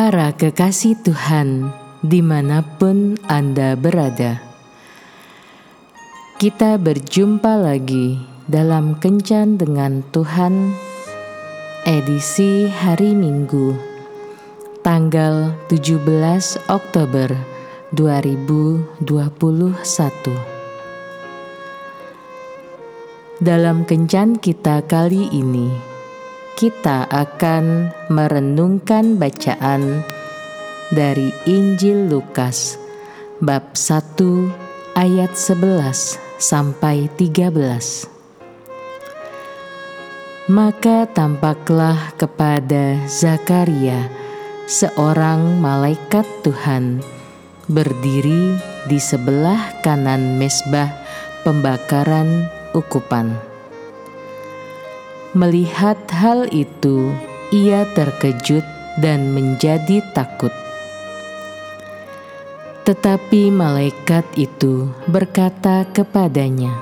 Para kekasih Tuhan, di mana pun Anda berada, kita berjumpa lagi dalam Kencan dengan Tuhan, edisi hari Minggu, tanggal 17 Oktober 2021. Dalam Kencan kita kali ini, kita akan merenungkan bacaan dari Injil Lukas bab 1 ayat 11 sampai 13. Maka tampaklah kepada Zakaria seorang malaikat Tuhan berdiri di sebelah kanan mesbah pembakaran ukupan. Melihat hal itu, ia terkejut dan menjadi takut. Tetapi malaikat itu berkata kepadanya,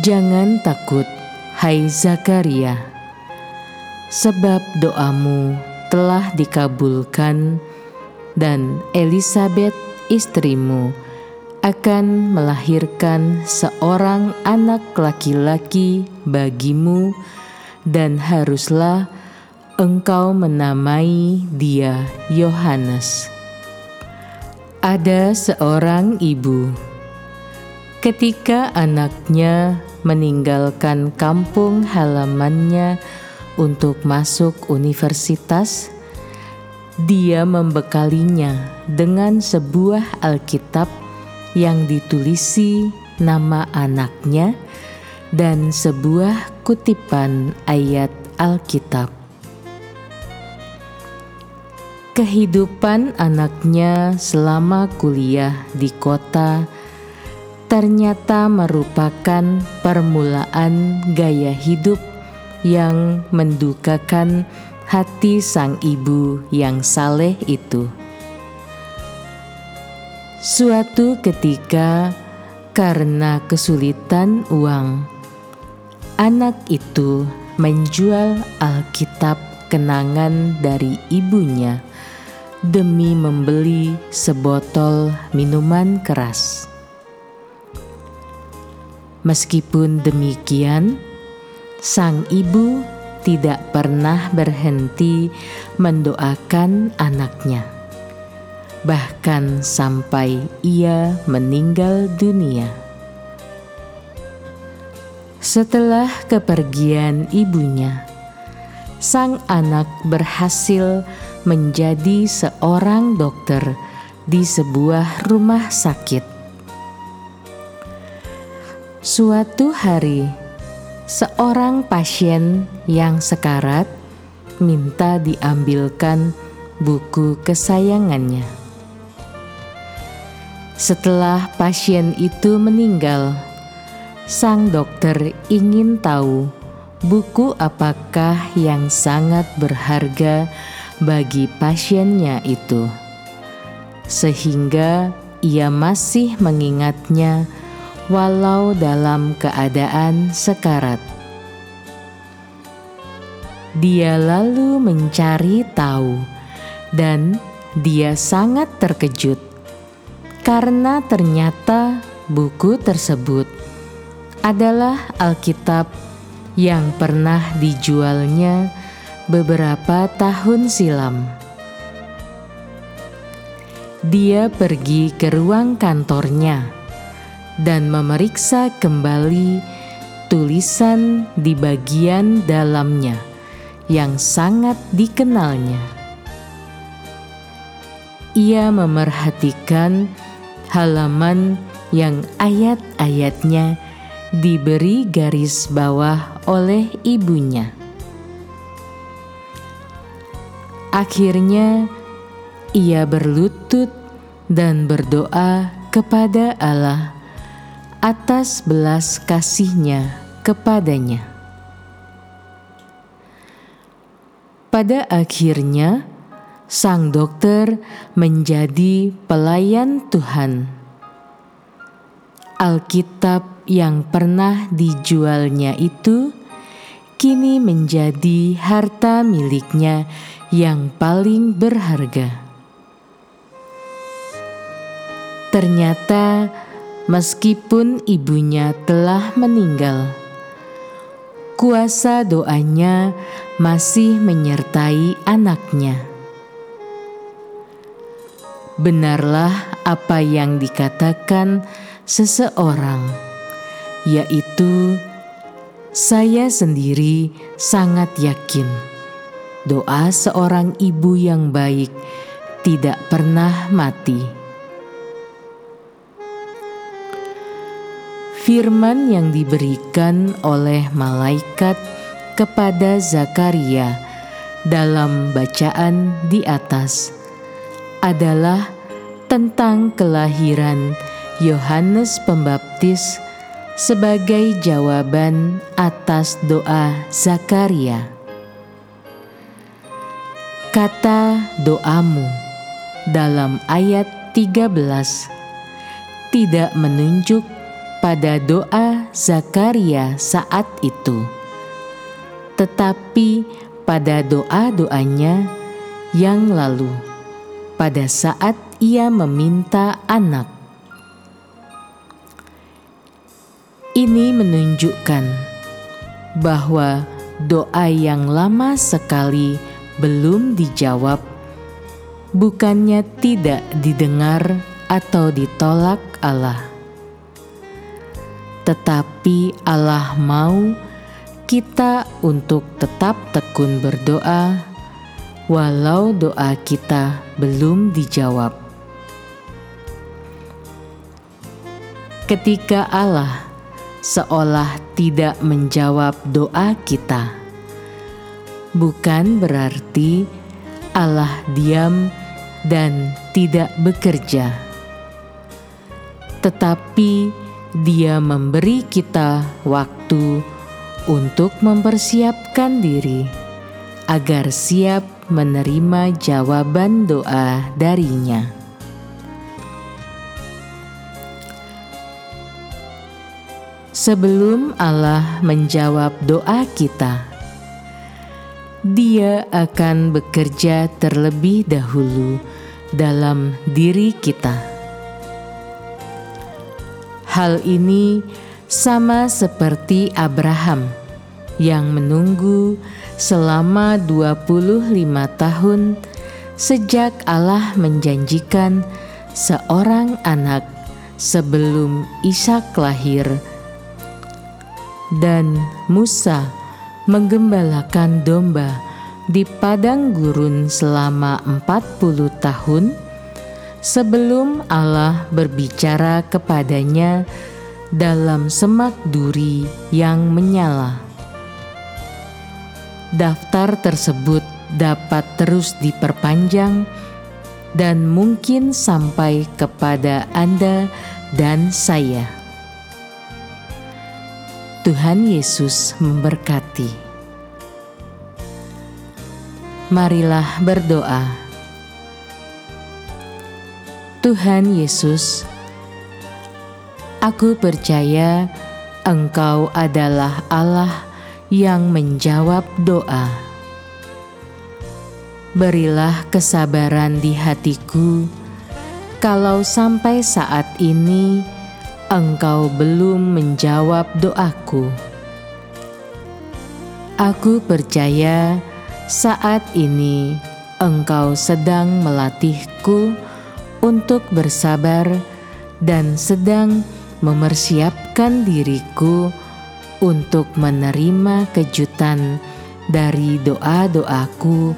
"Jangan takut, hai Zakaria, sebab doamu telah dikabulkan, dan Elisabeth istrimu." Akan melahirkan seorang anak laki-laki bagimu, dan haruslah engkau menamai dia Yohanes. Ada seorang ibu, ketika anaknya meninggalkan kampung halamannya untuk masuk universitas, dia membekalinya dengan sebuah Alkitab yang ditulisi nama anaknya dan sebuah kutipan ayat Alkitab. Kehidupan anaknya selama kuliah di kota ternyata merupakan permulaan gaya hidup yang mendukakan hati sang ibu yang saleh itu. Suatu ketika, karena kesulitan uang, anak itu menjual Alkitab kenangan dari ibunya demi membeli sebotol minuman keras. Meskipun demikian, sang ibu tidak pernah berhenti mendoakan anaknya bahkan sampai ia meninggal dunia. Setelah kepergian ibunya, sang anak berhasil menjadi seorang dokter di sebuah rumah sakit. Suatu hari, seorang pasien yang sekarat minta diambilkan buku kesayangannya. Setelah pasien itu meninggal, sang dokter ingin tahu buku apakah yang sangat berharga bagi pasiennya itu, sehingga ia masih mengingatnya walau dalam keadaan sekarat. Dia lalu mencari tahu, dan dia sangat terkejut karena ternyata buku tersebut adalah Alkitab yang pernah dijualnya beberapa tahun silam. Dia pergi ke ruang kantornya dan memeriksa kembali tulisan di bagian dalamnya yang sangat dikenalnya. Ia memerhatikan halaman yang ayat-ayatnya diberi garis bawah oleh ibunya. Akhirnya, ia berlutut dan berdoa kepada Allah atas belas kasihnya kepadanya. Pada akhirnya, sang dokter menjadi pelayan Tuhan. Alkitab yang pernah dijualnya itu kini menjadi harta miliknya yang paling berharga. Ternyata, meskipun ibunya telah meninggal, kuasa doanya masih menyertai anaknya. Benarlah apa yang dikatakan seseorang, yaitu saya sendiri sangat yakin doa seorang ibu yang baik tidak pernah mati. Firman yang diberikan oleh malaikat kepada Zakaria dalam bacaan di atas adalah tentang kelahiran Yohanes Pembaptis sebagai jawaban atas doa Zakaria. Kata doamu dalam ayat 13 tidak menunjuk pada doa Zakaria saat itu, tetapi pada doa-doanya yang lalu, pada saat ia meminta anak. Ini menunjukkan bahwa doa yang lama sekali belum dijawab, bukannya tidak didengar atau ditolak Allah, tetapi Allah mau kita untuk tetap tekun berdoa, walau doa kita belum dijawab. Ketika Allah seolah tidak menjawab doa kita. Bukan berarti Allah diam dan tidak bekerja, tetapi Dia memberi kita waktu untuk mempersiapkan diri agar siap menerima jawaban doa darinya. sebelum Allah menjawab doa kita. Dia akan bekerja terlebih dahulu dalam diri kita. Hal ini sama seperti Abraham yang menunggu selama 25 tahun sejak Allah menjanjikan seorang anak sebelum Ishak lahir dan Musa menggembalakan domba di padang gurun selama 40 tahun sebelum Allah berbicara kepadanya dalam semak duri yang menyala. Daftar tersebut dapat terus diperpanjang dan mungkin sampai kepada Anda dan saya. Tuhan Yesus memberkati. Marilah berdoa. Tuhan Yesus, aku percaya Engkau adalah Allah yang menjawab doa. Berilah kesabaran di hatiku, kalau sampai saat ini engkau belum menjawab doaku. Aku percaya saat ini engkau sedang melatihku untuk bersabar dan sedang mempersiapkan diriku untuk menerima kejutan dari doa-doaku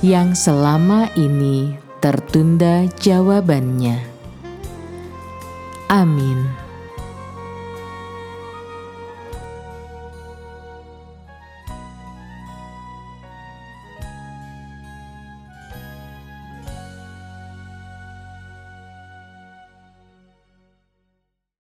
yang selama ini tertunda jawabannya. Amin.